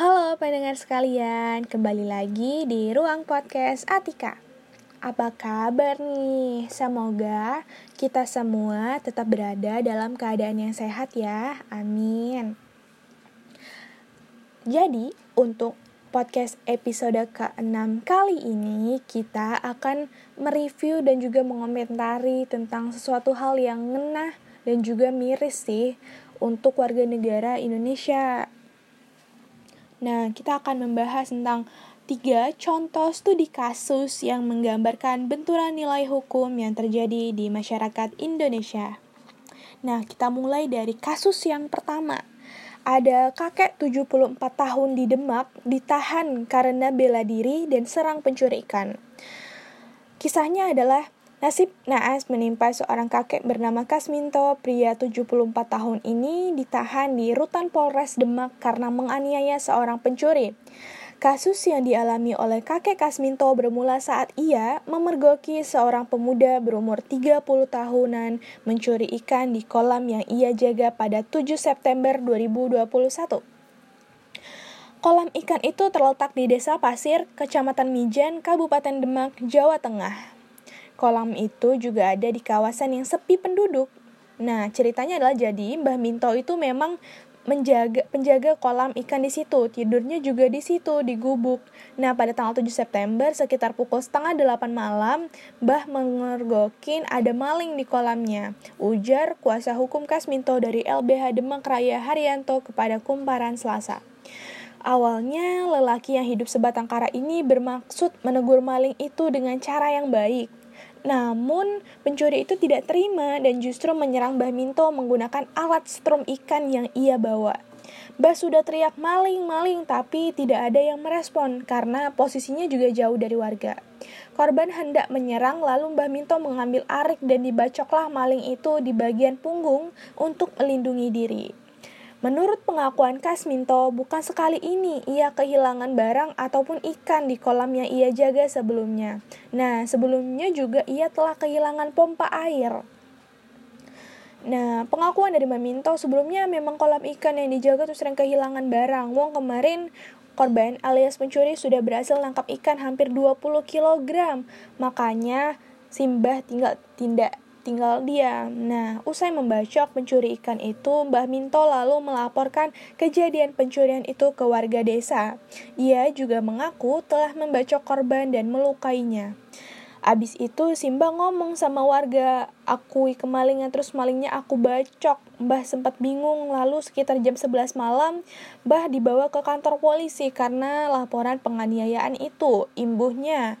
Halo pendengar sekalian, kembali lagi di ruang podcast Atika. Apa kabar nih? Semoga kita semua tetap berada dalam keadaan yang sehat ya. Amin. Jadi, untuk podcast episode ke-6 kali ini kita akan mereview dan juga mengomentari tentang sesuatu hal yang ngenah dan juga miris sih untuk warga negara Indonesia. Nah, kita akan membahas tentang tiga contoh studi kasus yang menggambarkan benturan nilai hukum yang terjadi di masyarakat Indonesia. Nah, kita mulai dari kasus yang pertama ada kakek 74 tahun di Demak ditahan karena bela diri dan serang pencuri ikan. Kisahnya adalah nasib naas menimpa seorang kakek bernama Kasminto, pria 74 tahun ini ditahan di rutan Polres Demak karena menganiaya seorang pencuri. Kasus yang dialami oleh kakek Kasminto bermula saat ia memergoki seorang pemuda berumur 30 tahunan mencuri ikan di kolam yang ia jaga pada 7 September 2021. Kolam ikan itu terletak di Desa Pasir, Kecamatan Mijan, Kabupaten Demak, Jawa Tengah. Kolam itu juga ada di kawasan yang sepi penduduk. Nah, ceritanya adalah jadi Mbah Minto itu memang menjaga penjaga kolam ikan di situ tidurnya juga di situ di gubuk nah pada tanggal 7 September sekitar pukul setengah 8 malam Mbah mengergokin ada maling di kolamnya ujar kuasa hukum Kasminto dari LBH Demak Raya Haryanto kepada Kumparan Selasa Awalnya, lelaki yang hidup sebatang kara ini bermaksud menegur maling itu dengan cara yang baik. Namun, pencuri itu tidak terima dan justru menyerang Mbah Minto menggunakan alat strum ikan yang ia bawa. Mbah sudah teriak maling-maling tapi tidak ada yang merespon karena posisinya juga jauh dari warga. Korban hendak menyerang lalu Mbah Minto mengambil arik dan dibacoklah maling itu di bagian punggung untuk melindungi diri. Menurut pengakuan Kasminto, bukan sekali ini ia kehilangan barang ataupun ikan di kolam yang ia jaga sebelumnya. Nah, sebelumnya juga ia telah kehilangan pompa air. Nah, pengakuan dari Maminto sebelumnya memang kolam ikan yang dijaga tuh sering kehilangan barang. Wong kemarin korban alias pencuri sudah berhasil nangkap ikan hampir 20 kg. Makanya Simbah tinggal tindak tinggal diam. Nah, usai membacok pencuri ikan itu, Mbah Minto lalu melaporkan kejadian pencurian itu ke warga desa. Ia juga mengaku telah membacok korban dan melukainya. Abis itu Simba ngomong sama warga, akui kemalingan terus malingnya aku bacok. Mbah sempat bingung lalu sekitar jam 11 malam Mbah dibawa ke kantor polisi karena laporan penganiayaan itu. Imbuhnya,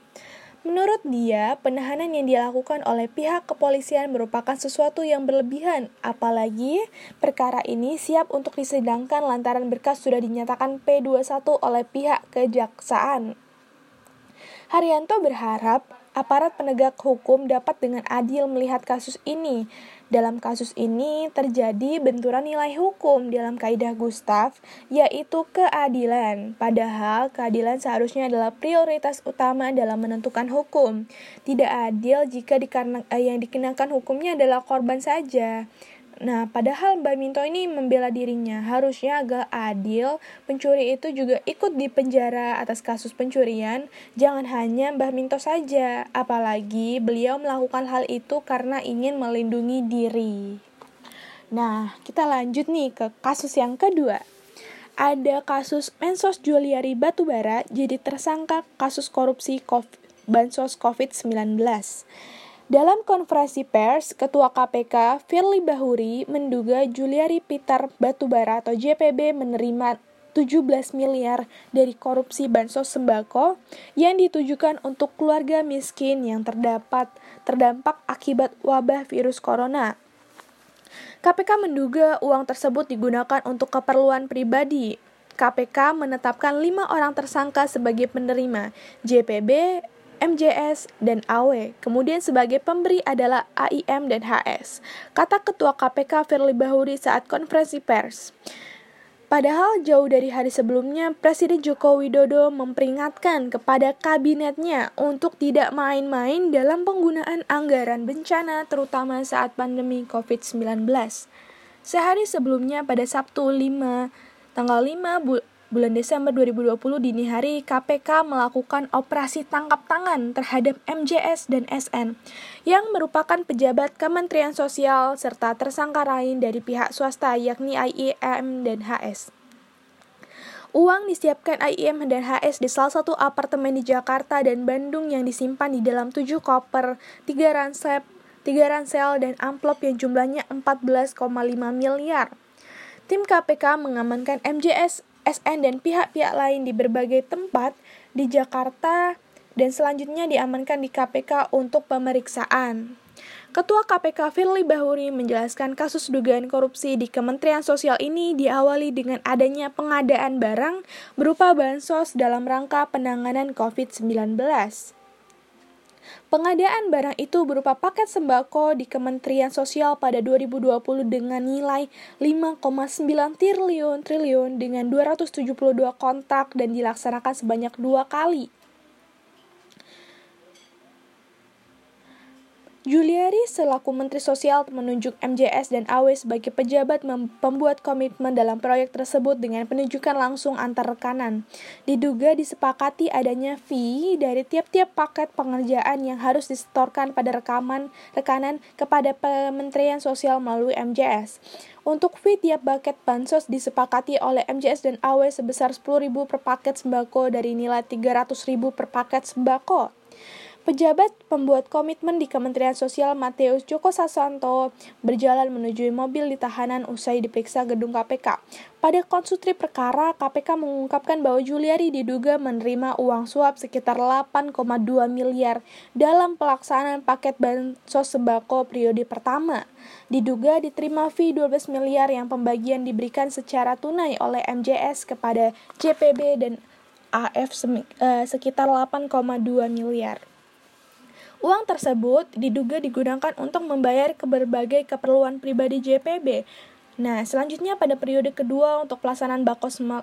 Menurut dia, penahanan yang dilakukan oleh pihak kepolisian merupakan sesuatu yang berlebihan, apalagi perkara ini siap untuk disidangkan lantaran berkas sudah dinyatakan P21 oleh pihak kejaksaan. Haryanto berharap aparat penegak hukum dapat dengan adil melihat kasus ini dalam kasus ini terjadi benturan nilai hukum dalam kaidah Gustav, yaitu keadilan. Padahal keadilan seharusnya adalah prioritas utama dalam menentukan hukum. Tidak adil jika dikarena, eh, yang dikenakan hukumnya adalah korban saja. Nah, padahal Mbak Minto ini membela dirinya. Harusnya agak adil, pencuri itu juga ikut di penjara atas kasus pencurian. Jangan hanya Mbak Minto saja, apalagi beliau melakukan hal itu karena ingin melindungi diri. Nah, kita lanjut nih ke kasus yang kedua. Ada kasus Mensos Juliari Batubara jadi tersangka kasus korupsi COVID, Bansos COVID-19. Dalam konferensi pers, Ketua KPK Firly Bahuri menduga Juliari Peter Batubara atau JPB menerima 17 miliar dari korupsi bansos sembako yang ditujukan untuk keluarga miskin yang terdapat terdampak akibat wabah virus corona. KPK menduga uang tersebut digunakan untuk keperluan pribadi. KPK menetapkan lima orang tersangka sebagai penerima. JPB MJS, dan AW. Kemudian sebagai pemberi adalah AIM dan HS. Kata Ketua KPK Firly Bahuri saat konferensi pers. Padahal jauh dari hari sebelumnya, Presiden Joko Widodo memperingatkan kepada kabinetnya untuk tidak main-main dalam penggunaan anggaran bencana terutama saat pandemi COVID-19. Sehari sebelumnya pada Sabtu 5 tanggal 5 bu bulan Desember 2020 dini hari KPK melakukan operasi tangkap tangan terhadap MJS dan SN yang merupakan pejabat Kementerian Sosial serta tersangka lain dari pihak swasta yakni IEM dan HS. Uang disiapkan IEM dan HS di salah satu apartemen di Jakarta dan Bandung yang disimpan di dalam tujuh koper, tiga ransel, tiga ransel dan amplop yang jumlahnya 14,5 miliar. Tim KPK mengamankan MJS, SN, dan pihak-pihak lain di berbagai tempat di Jakarta dan selanjutnya diamankan di KPK untuk pemeriksaan. Ketua KPK Firly Bahuri menjelaskan kasus dugaan korupsi di Kementerian Sosial ini diawali dengan adanya pengadaan barang berupa bansos dalam rangka penanganan COVID-19. Pengadaan barang itu berupa paket sembako di Kementerian Sosial pada 2020 dengan nilai 5,9 triliun triliun dengan 272 kontrak dan dilaksanakan sebanyak dua kali. Juliari selaku Menteri Sosial menunjuk MJS dan AW sebagai pejabat pembuat komitmen dalam proyek tersebut dengan penunjukan langsung antar rekanan. Diduga disepakati adanya fee dari tiap-tiap paket pengerjaan yang harus disetorkan pada rekaman rekanan kepada Kementerian Sosial melalui MJS. Untuk fee tiap paket bansos disepakati oleh MJS dan AW sebesar 10.000 per paket sembako dari nilai 300.000 per paket sembako. Pejabat pembuat komitmen di Kementerian Sosial Mateus Joko Sasanto berjalan menuju mobil di tahanan usai diperiksa gedung KPK. Pada konsultri perkara, KPK mengungkapkan bahwa Juliari diduga menerima uang suap sekitar 8,2 miliar dalam pelaksanaan paket bansos sembako periode pertama. Diduga diterima fee 12 miliar yang pembagian diberikan secara tunai oleh MJS kepada JPB dan AF eh, sekitar 8,2 miliar. Uang tersebut diduga digunakan untuk membayar ke berbagai keperluan pribadi JPB. Nah, selanjutnya pada periode kedua untuk pelaksanaan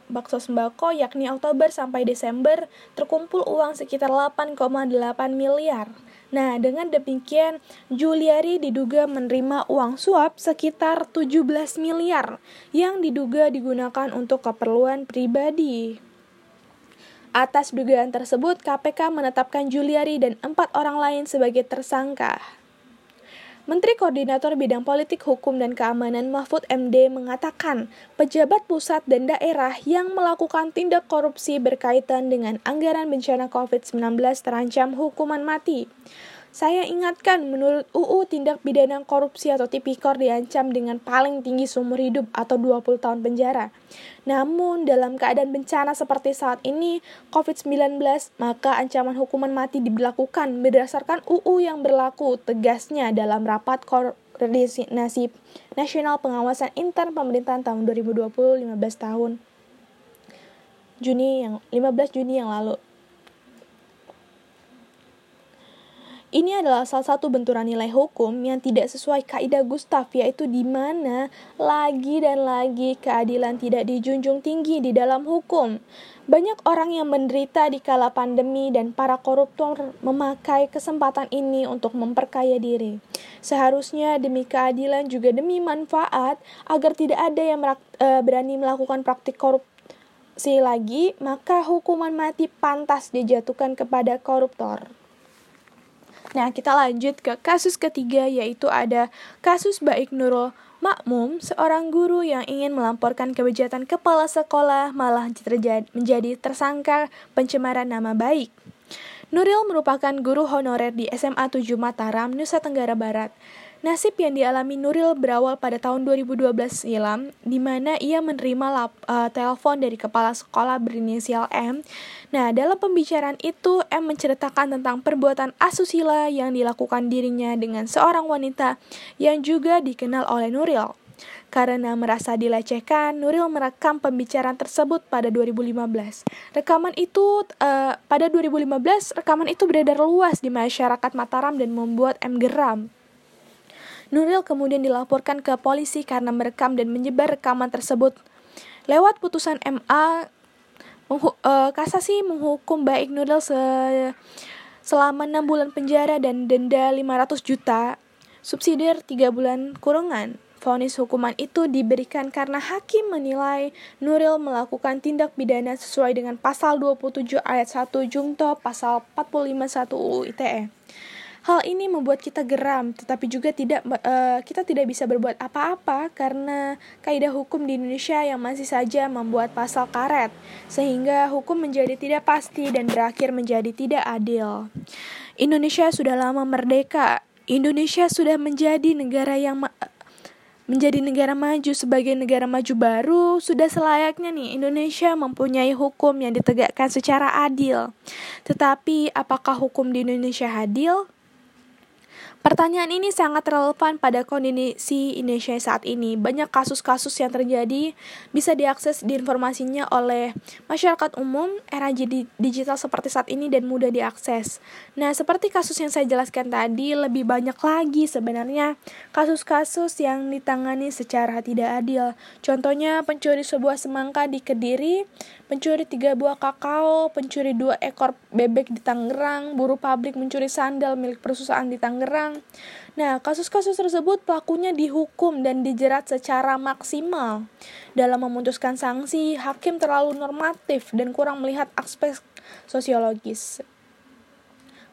bakso sembako yakni Oktober sampai Desember terkumpul uang sekitar 8,8 miliar. Nah, dengan demikian Juliari diduga menerima uang suap sekitar 17 miliar yang diduga digunakan untuk keperluan pribadi. Atas dugaan tersebut, KPK menetapkan Juliari dan empat orang lain sebagai tersangka. Menteri Koordinator Bidang Politik Hukum dan Keamanan Mahfud MD mengatakan pejabat pusat dan daerah yang melakukan tindak korupsi berkaitan dengan anggaran bencana COVID-19 terancam hukuman mati. Saya ingatkan, menurut UU Tindak Pidana Korupsi atau Tipikor diancam dengan paling tinggi seumur hidup atau 20 tahun penjara. Namun, dalam keadaan bencana seperti saat ini, COVID-19, maka ancaman hukuman mati diberlakukan berdasarkan UU yang berlaku tegasnya dalam rapat koordinasi nasional pengawasan intern pemerintahan tahun 2020 15 tahun. Juni yang 15 Juni yang lalu. Ini adalah salah satu benturan nilai hukum yang tidak sesuai kaidah Gustav, yaitu di mana lagi dan lagi keadilan tidak dijunjung tinggi di dalam hukum. Banyak orang yang menderita di kala pandemi dan para koruptor memakai kesempatan ini untuk memperkaya diri. Seharusnya demi keadilan juga demi manfaat agar tidak ada yang eh, berani melakukan praktik korupsi lagi, maka hukuman mati pantas dijatuhkan kepada koruptor. Nah, kita lanjut ke kasus ketiga yaitu ada kasus Baik Nurul Makmum, seorang guru yang ingin melamporkan kebejatan kepala sekolah malah menjadi tersangka pencemaran nama baik. Nuril merupakan guru honorer di SMA 7 Mataram, Nusa Tenggara Barat. Nasib yang dialami Nuril berawal pada tahun 2012 silam, di mana ia menerima lap, uh, telepon dari kepala sekolah berinisial M. Nah, dalam pembicaraan itu, M menceritakan tentang perbuatan asusila yang dilakukan dirinya dengan seorang wanita yang juga dikenal oleh Nuril. Karena merasa dilecehkan, Nuril merekam pembicaraan tersebut pada 2015. Rekaman itu uh, pada 2015, rekaman itu beredar luas di masyarakat Mataram dan membuat M geram. Nuril kemudian dilaporkan ke polisi karena merekam dan menyebar rekaman tersebut. Lewat putusan MA, menghu uh, kasasi menghukum baik Nuril se selama 6 bulan penjara dan denda 500 juta, subsidiar 3 bulan kurungan. Vonis hukuman itu diberikan karena hakim menilai Nuril melakukan tindak pidana sesuai dengan pasal 27 ayat 1 Jungto pasal 451 UU ITE. Hal ini membuat kita geram, tetapi juga tidak uh, kita tidak bisa berbuat apa-apa karena kaidah hukum di Indonesia yang masih saja membuat pasal karet, sehingga hukum menjadi tidak pasti dan berakhir menjadi tidak adil. Indonesia sudah lama merdeka. Indonesia sudah menjadi negara yang menjadi negara maju sebagai negara maju baru, sudah selayaknya nih Indonesia mempunyai hukum yang ditegakkan secara adil. Tetapi apakah hukum di Indonesia adil? Pertanyaan ini sangat relevan pada kondisi Indonesia saat ini. Banyak kasus-kasus yang terjadi bisa diakses di informasinya oleh masyarakat umum era digital seperti saat ini dan mudah diakses. Nah, seperti kasus yang saya jelaskan tadi, lebih banyak lagi sebenarnya kasus-kasus yang ditangani secara tidak adil. Contohnya pencuri sebuah semangka di Kediri pencuri tiga buah kakao, pencuri dua ekor bebek di Tangerang, buruh pabrik mencuri sandal milik perusahaan di Tangerang. Nah, kasus-kasus tersebut pelakunya dihukum dan dijerat secara maksimal. Dalam memutuskan sanksi, hakim terlalu normatif dan kurang melihat aspek sosiologis.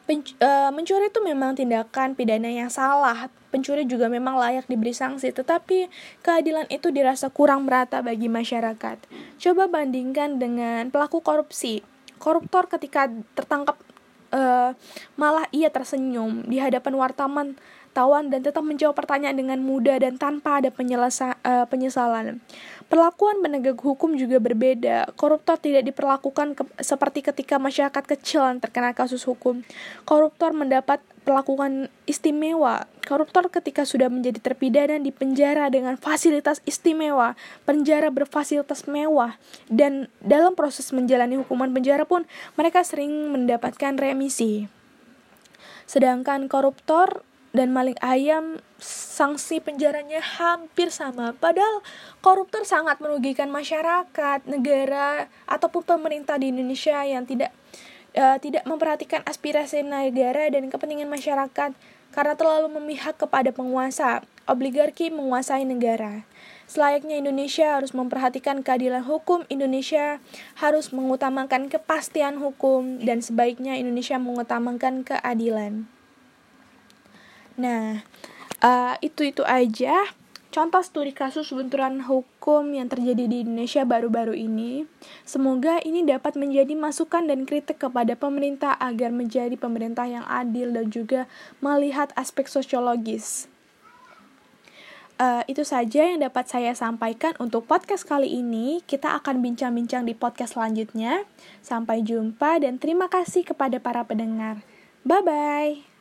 Penc uh, mencuri itu memang tindakan pidana yang salah. Pencuri juga memang layak diberi sanksi, tetapi keadilan itu dirasa kurang merata bagi masyarakat. Coba bandingkan dengan pelaku korupsi. Koruptor ketika tertangkap uh, malah ia tersenyum di hadapan wartawan tawan dan tetap menjawab pertanyaan dengan mudah dan tanpa ada penyelesa, uh, penyesalan. Perlakuan penegak hukum juga berbeda. Koruptor tidak diperlakukan ke, seperti ketika masyarakat kecil yang terkena kasus hukum. Koruptor mendapat perlakuan istimewa. Koruptor ketika sudah menjadi terpidana di penjara dengan fasilitas istimewa, penjara berfasilitas mewah, dan dalam proses menjalani hukuman penjara pun mereka sering mendapatkan remisi. Sedangkan koruptor dan maling ayam sanksi penjaranya hampir sama. Padahal koruptor sangat merugikan masyarakat, negara ataupun pemerintah di Indonesia yang tidak uh, tidak memperhatikan aspirasi negara dan kepentingan masyarakat karena terlalu memihak kepada penguasa. Oligarki menguasai negara. Selayaknya Indonesia harus memperhatikan keadilan hukum, Indonesia harus mengutamakan kepastian hukum dan sebaiknya Indonesia mengutamakan keadilan. Nah, uh, itu-itu aja contoh studi kasus benturan hukum yang terjadi di Indonesia baru-baru ini. Semoga ini dapat menjadi masukan dan kritik kepada pemerintah agar menjadi pemerintah yang adil dan juga melihat aspek sosiologis. Uh, itu saja yang dapat saya sampaikan untuk podcast kali ini. Kita akan bincang-bincang di podcast selanjutnya. Sampai jumpa dan terima kasih kepada para pendengar. Bye bye.